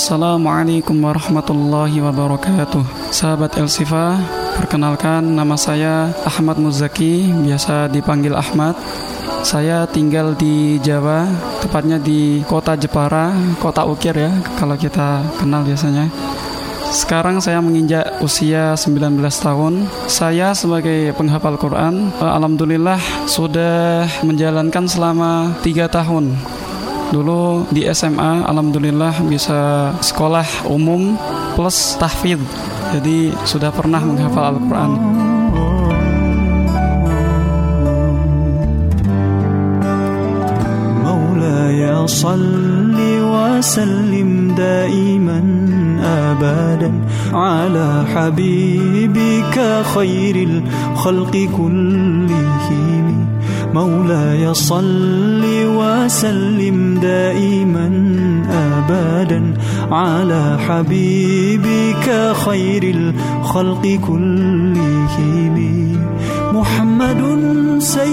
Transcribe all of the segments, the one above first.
Assalamualaikum warahmatullahi wabarakatuh Sahabat El Sifa Perkenalkan nama saya Ahmad Muzaki Biasa dipanggil Ahmad Saya tinggal di Jawa Tepatnya di kota Jepara Kota Ukir ya Kalau kita kenal biasanya sekarang saya menginjak usia 19 tahun. Saya sebagai penghafal Quran, eh, alhamdulillah sudah menjalankan selama 3 tahun. Dulu di SMA, alhamdulillah bisa sekolah umum plus tahfidz. Jadi sudah pernah menghafal Al-Quran. صل وسلم دائما ابدا على حبيبك خير الخلق كلهم مولاي صل وسلم دائما ابدا على حبيبك خير الخلق كلهم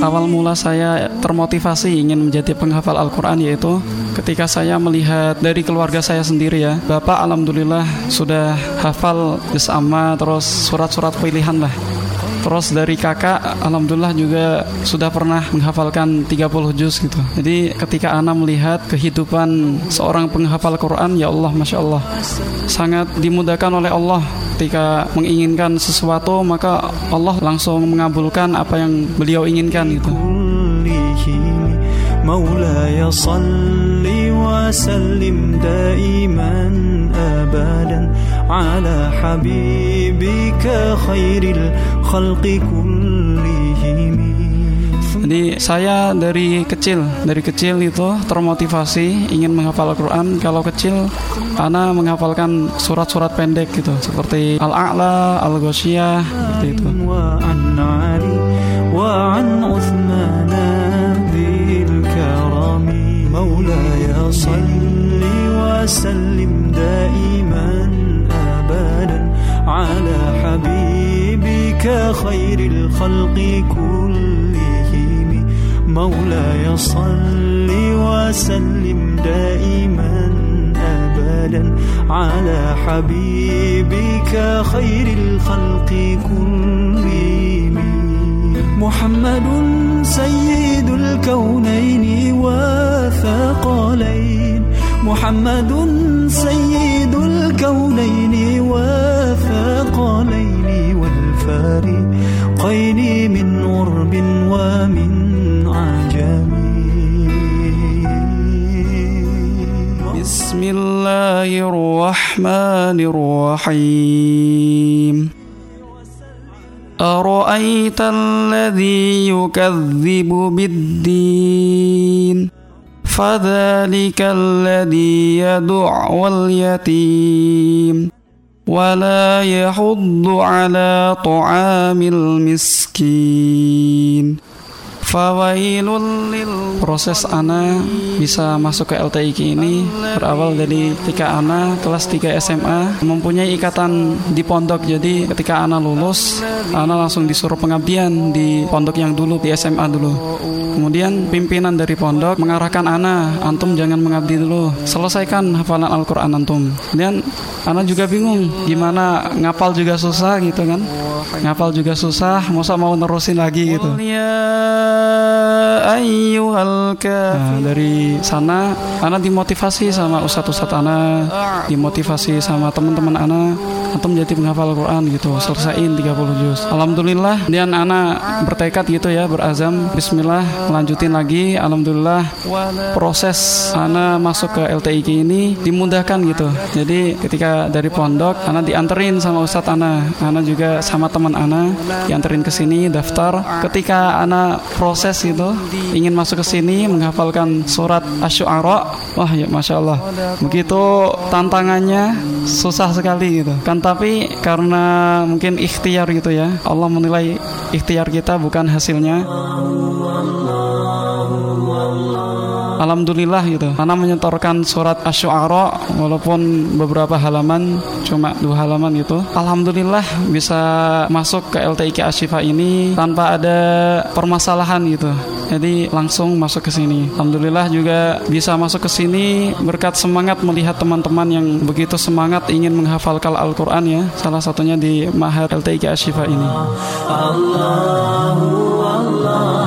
Awal mula saya termotivasi ingin menjadi penghafal Al-Quran yaitu ketika saya melihat dari keluarga saya sendiri ya Bapak Alhamdulillah sudah hafal Juz terus surat-surat pilihan lah Terus dari kakak Alhamdulillah juga sudah pernah menghafalkan 30 juz gitu Jadi ketika Ana melihat kehidupan seorang penghafal Quran Ya Allah Masya Allah Sangat dimudahkan oleh Allah Ketika menginginkan sesuatu Maka Allah langsung mengabulkan apa yang beliau inginkan gitu مولاي صل وسلم دائما ابدا على حبيبك خير الخلق كلهم Jadi saya dari kecil, dari kecil itu termotivasi ingin menghafal Al-Quran. Kalau kecil, Ana menghafalkan surat-surat pendek gitu, seperti Al-A'la, Al-Ghoshiyah, seperti itu. مولاي صل وسلم دائما ابدا على حبيبك خير الخلق كلهم. مولاي صل وسلم دائما ابدا على حبيبك خير الخلق كلهم. محمد سيد الكونين وثقلين محمد سيد الكونين وثقلين والفارقين من غرب ومن عجم. بسم الله الرحمن الرحيم. أرأيت الذي يكذب بالدين؟ فذلك الذي يدع اليتيم ولا يحض على طعام المسكين. Proses Ana bisa masuk ke LTIK ini berawal dari ketika Ana kelas 3 SMA mempunyai ikatan di pondok. Jadi ketika Ana lulus, Ana langsung disuruh pengabdian di pondok yang dulu di SMA dulu. Kemudian pimpinan dari pondok mengarahkan Ana, antum jangan mengabdi dulu. Selesaikan hafalan Al-Qur'an antum. Kemudian Ana juga bingung gimana ngapal juga susah gitu kan. Ngapal juga susah, masa mau nerusin lagi gitu. Ayyuhal Nah, dari sana Ana dimotivasi sama ustadz-ustadz Ana, dimotivasi sama teman-teman Ana atau menjadi penghafal Quran gitu, selesaiin 30 juz. Alhamdulillah dan Ana bertekad gitu ya, berazam bismillah lanjutin lagi. Alhamdulillah proses Ana masuk ke LTIK ini dimudahkan gitu. Jadi ketika dari pondok Ana dianterin sama ustadz Ana, Ana juga sama teman Ana dianterin ke sini daftar. Ketika Ana proses itu ingin masuk ke sini menghafalkan surat Asy-Syu'ara, wah ya masya Allah. Begitu tantangannya susah sekali gitu. Kan tapi karena mungkin ikhtiar gitu ya. Allah menilai ikhtiar kita bukan hasilnya. Allah, Allah, Allah. alhamdulillah gitu. Karena menyetorkan surat Asy-Syu'ara walaupun beberapa halaman cuma dua halaman itu. Alhamdulillah bisa masuk ke LTIK Asyifa ini tanpa ada permasalahan gitu. Jadi langsung masuk ke sini. Alhamdulillah juga bisa masuk ke sini berkat semangat melihat teman-teman yang begitu semangat ingin menghafalkan Al-Qur'an ya. Salah satunya di Mahar LTIK Asyifa ini. Allahu As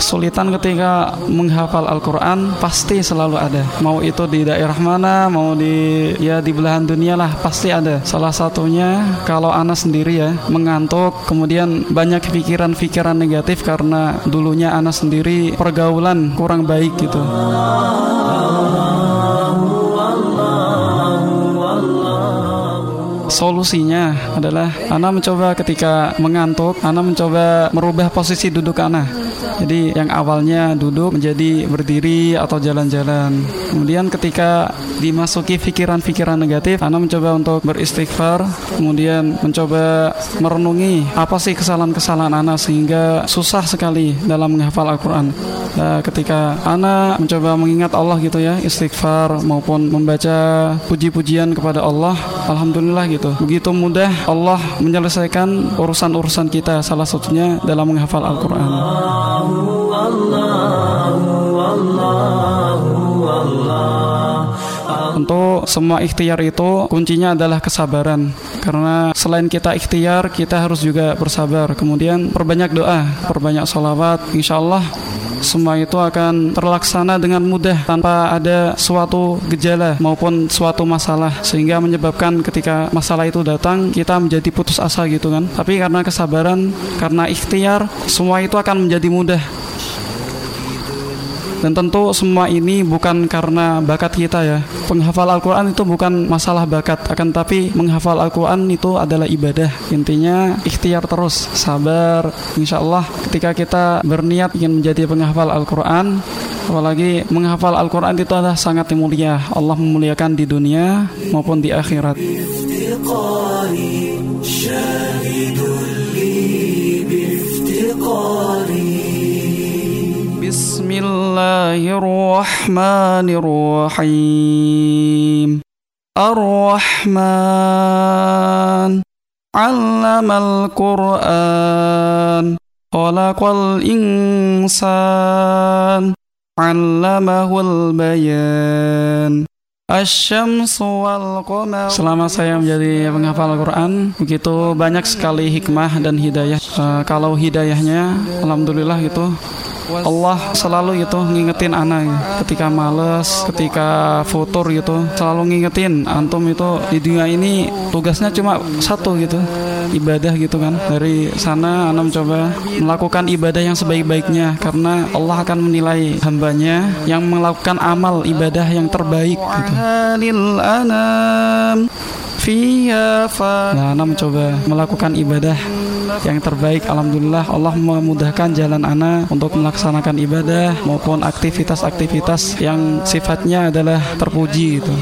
kesulitan ketika menghafal Al-Quran pasti selalu ada. Mau itu di daerah mana mau di ya di belahan dunia lah pasti ada. Salah satunya kalau anak sendiri ya mengantuk kemudian banyak pikiran-pikiran negatif karena dulunya anak sendiri pergaulan kurang baik gitu. Solusinya adalah Ana mencoba ketika mengantuk Ana mencoba merubah posisi duduk Ana jadi yang awalnya duduk menjadi berdiri atau jalan-jalan. Kemudian ketika dimasuki pikiran-pikiran negatif, Anda mencoba untuk beristighfar, kemudian mencoba merenungi apa sih kesalahan-kesalahan Anda sehingga susah sekali dalam menghafal Al-Quran. Nah, ketika Anda mencoba mengingat Allah gitu ya, istighfar maupun membaca puji-pujian kepada Allah, Alhamdulillah gitu. Begitu mudah Allah menyelesaikan urusan-urusan kita, salah satunya dalam menghafal Al-Quran. Untuk semua ikhtiar itu kuncinya adalah kesabaran Karena selain kita ikhtiar kita harus juga bersabar Kemudian perbanyak doa, perbanyak sholawat Insya Allah semua itu akan terlaksana dengan mudah tanpa ada suatu gejala maupun suatu masalah. Sehingga menyebabkan ketika masalah itu datang kita menjadi putus asa gitu kan. Tapi karena kesabaran karena ikhtiar semua itu akan menjadi mudah dan tentu semua ini bukan karena bakat kita ya. Penghafal Al-Quran itu bukan masalah bakat, akan tapi menghafal Al-Quran itu adalah ibadah. Intinya ikhtiar terus, sabar. Insya Allah ketika kita berniat ingin menjadi penghafal Al-Quran, apalagi menghafal Al-Quran itu adalah sangat mulia. Allah memuliakan di dunia maupun di akhirat. الرحمن الرحيم الرحمن علم القرآن خلق الإنسان علمه البيان Selama saya menjadi penghafal Al-Quran Begitu banyak sekali hikmah dan hidayah uh, Kalau hidayahnya Alhamdulillah gitu Allah selalu itu ngingetin anak gitu. ketika males, ketika futur gitu, selalu ngingetin antum itu di dunia ini tugasnya cuma satu gitu, ibadah gitu kan. Dari sana anak mencoba melakukan ibadah yang sebaik-baiknya karena Allah akan menilai hambanya yang melakukan amal ibadah yang terbaik gitu. Nah, Ana mencoba melakukan ibadah yang terbaik Alhamdulillah. Allah memudahkan jalan Ana untuk melaksanakan ibadah maupun aktivitas-aktivitas yang sifatnya adalah terpuji itu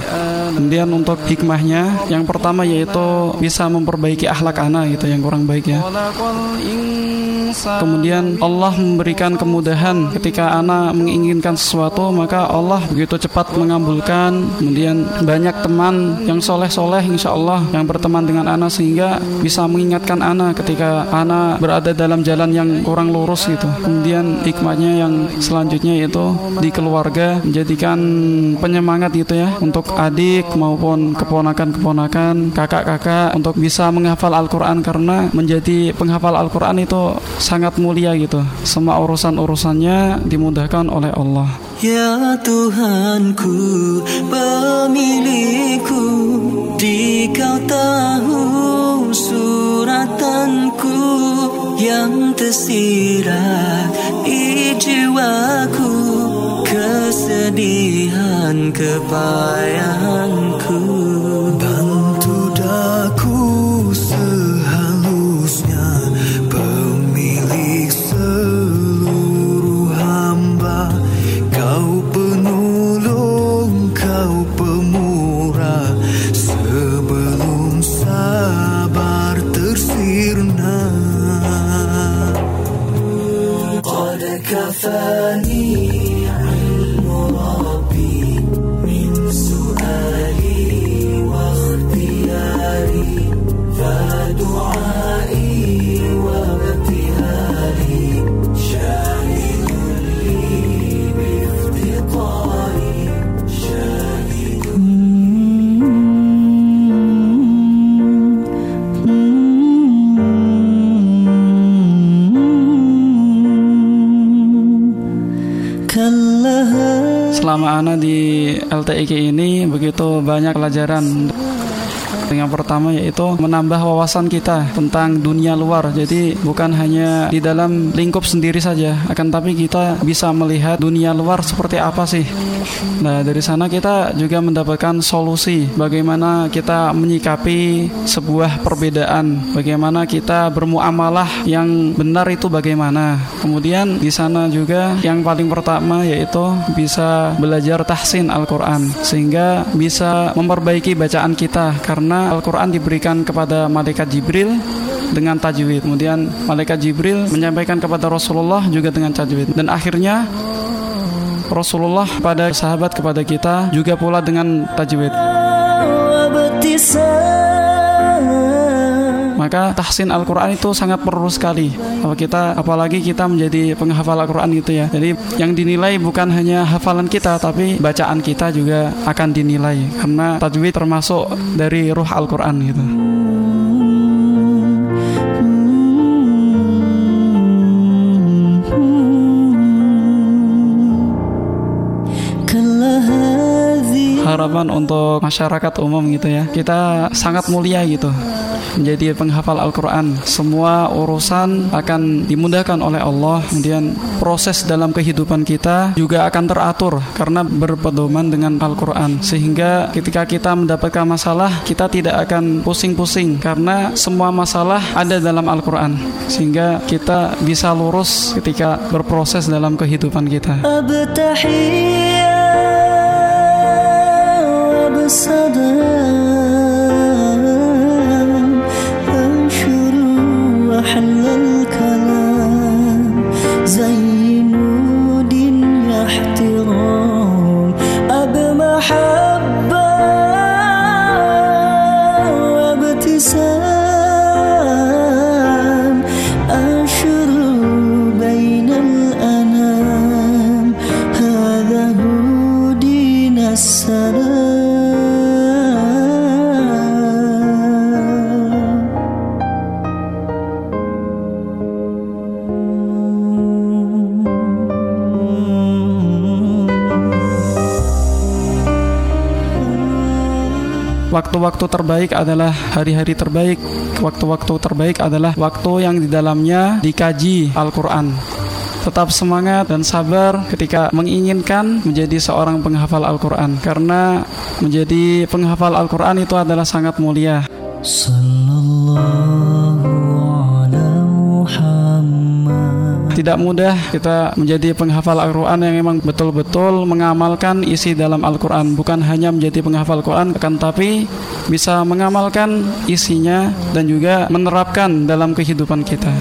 kemudian untuk hikmahnya yang pertama yaitu bisa memperbaiki akhlak Ana gitu yang kurang baik ya Kemudian Allah memberikan kemudahan ketika anak menginginkan sesuatu maka Allah begitu cepat mengabulkan. Kemudian banyak teman yang soleh-soleh insya Allah yang berteman dengan anak sehingga bisa mengingatkan anak ketika anak berada dalam jalan yang kurang lurus gitu. Kemudian hikmahnya yang selanjutnya yaitu di keluarga menjadikan penyemangat gitu ya untuk adik adik maupun keponakan-keponakan, kakak-kakak untuk bisa menghafal Al-Qur'an karena menjadi penghafal Al-Qur'an itu sangat mulia gitu. Semua urusan-urusannya dimudahkan oleh Allah. Ya Tuhanku, pemilikku, dikau tahu suratanku yang tersirat di jiwa kesedihan Ana di LTIK ini begitu banyak pelajaran yang pertama yaitu menambah wawasan kita tentang dunia luar. Jadi bukan hanya di dalam lingkup sendiri saja, akan tapi kita bisa melihat dunia luar seperti apa sih. Nah, dari sana kita juga mendapatkan solusi bagaimana kita menyikapi sebuah perbedaan, bagaimana kita bermuamalah yang benar itu bagaimana. Kemudian di sana juga yang paling pertama yaitu bisa belajar tahsin Al-Qur'an sehingga bisa memperbaiki bacaan kita karena Al-Quran diberikan kepada malaikat Jibril dengan tajwid. Kemudian malaikat Jibril menyampaikan kepada Rasulullah juga dengan tajwid. Dan akhirnya Rasulullah pada sahabat kepada kita juga pula dengan tajwid. Maka tahsin Al-Quran itu sangat perlu sekali. Kalau kita, apalagi kita menjadi penghafal Al-Quran gitu ya. Jadi yang dinilai bukan hanya hafalan kita, tapi bacaan kita juga akan dinilai. Karena tajwid termasuk dari ruh Al-Quran gitu. Untuk masyarakat umum gitu ya. Kita sangat mulia gitu menjadi penghafal Al-Quran. Semua urusan akan dimudahkan oleh Allah. Kemudian proses dalam kehidupan kita juga akan teratur karena berpedoman dengan Al-Quran. Sehingga ketika kita mendapatkan masalah kita tidak akan pusing-pusing karena semua masalah ada dalam Al-Quran. Sehingga kita bisa lurus ketika berproses dalam kehidupan kita الصدام. انشروا وحل الكلام. زي احترام Waktu-waktu terbaik adalah hari-hari terbaik. Waktu-waktu terbaik adalah waktu yang di dalamnya dikaji Al-Quran. Tetap semangat dan sabar ketika menginginkan menjadi seorang penghafal Al-Quran. Karena menjadi penghafal Al-Quran itu adalah sangat mulia. Sallallahu Tidak mudah kita menjadi penghafal Al-Quran yang memang betul-betul mengamalkan isi dalam Al-Quran. Bukan hanya menjadi penghafal Al-Quran, akan tapi bisa mengamalkan isinya dan juga menerapkan dalam kehidupan kita.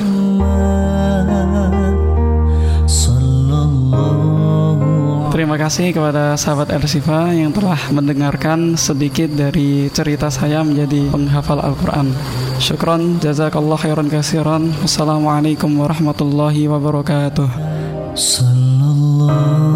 Terima kasih kepada sahabat Elsifa yang telah mendengarkan sedikit dari cerita saya menjadi penghafal Al-Quran. Syukron, jazakallah khairan kasiran. Wassalamualaikum warahmatullahi wabarakatuh. Sallallahu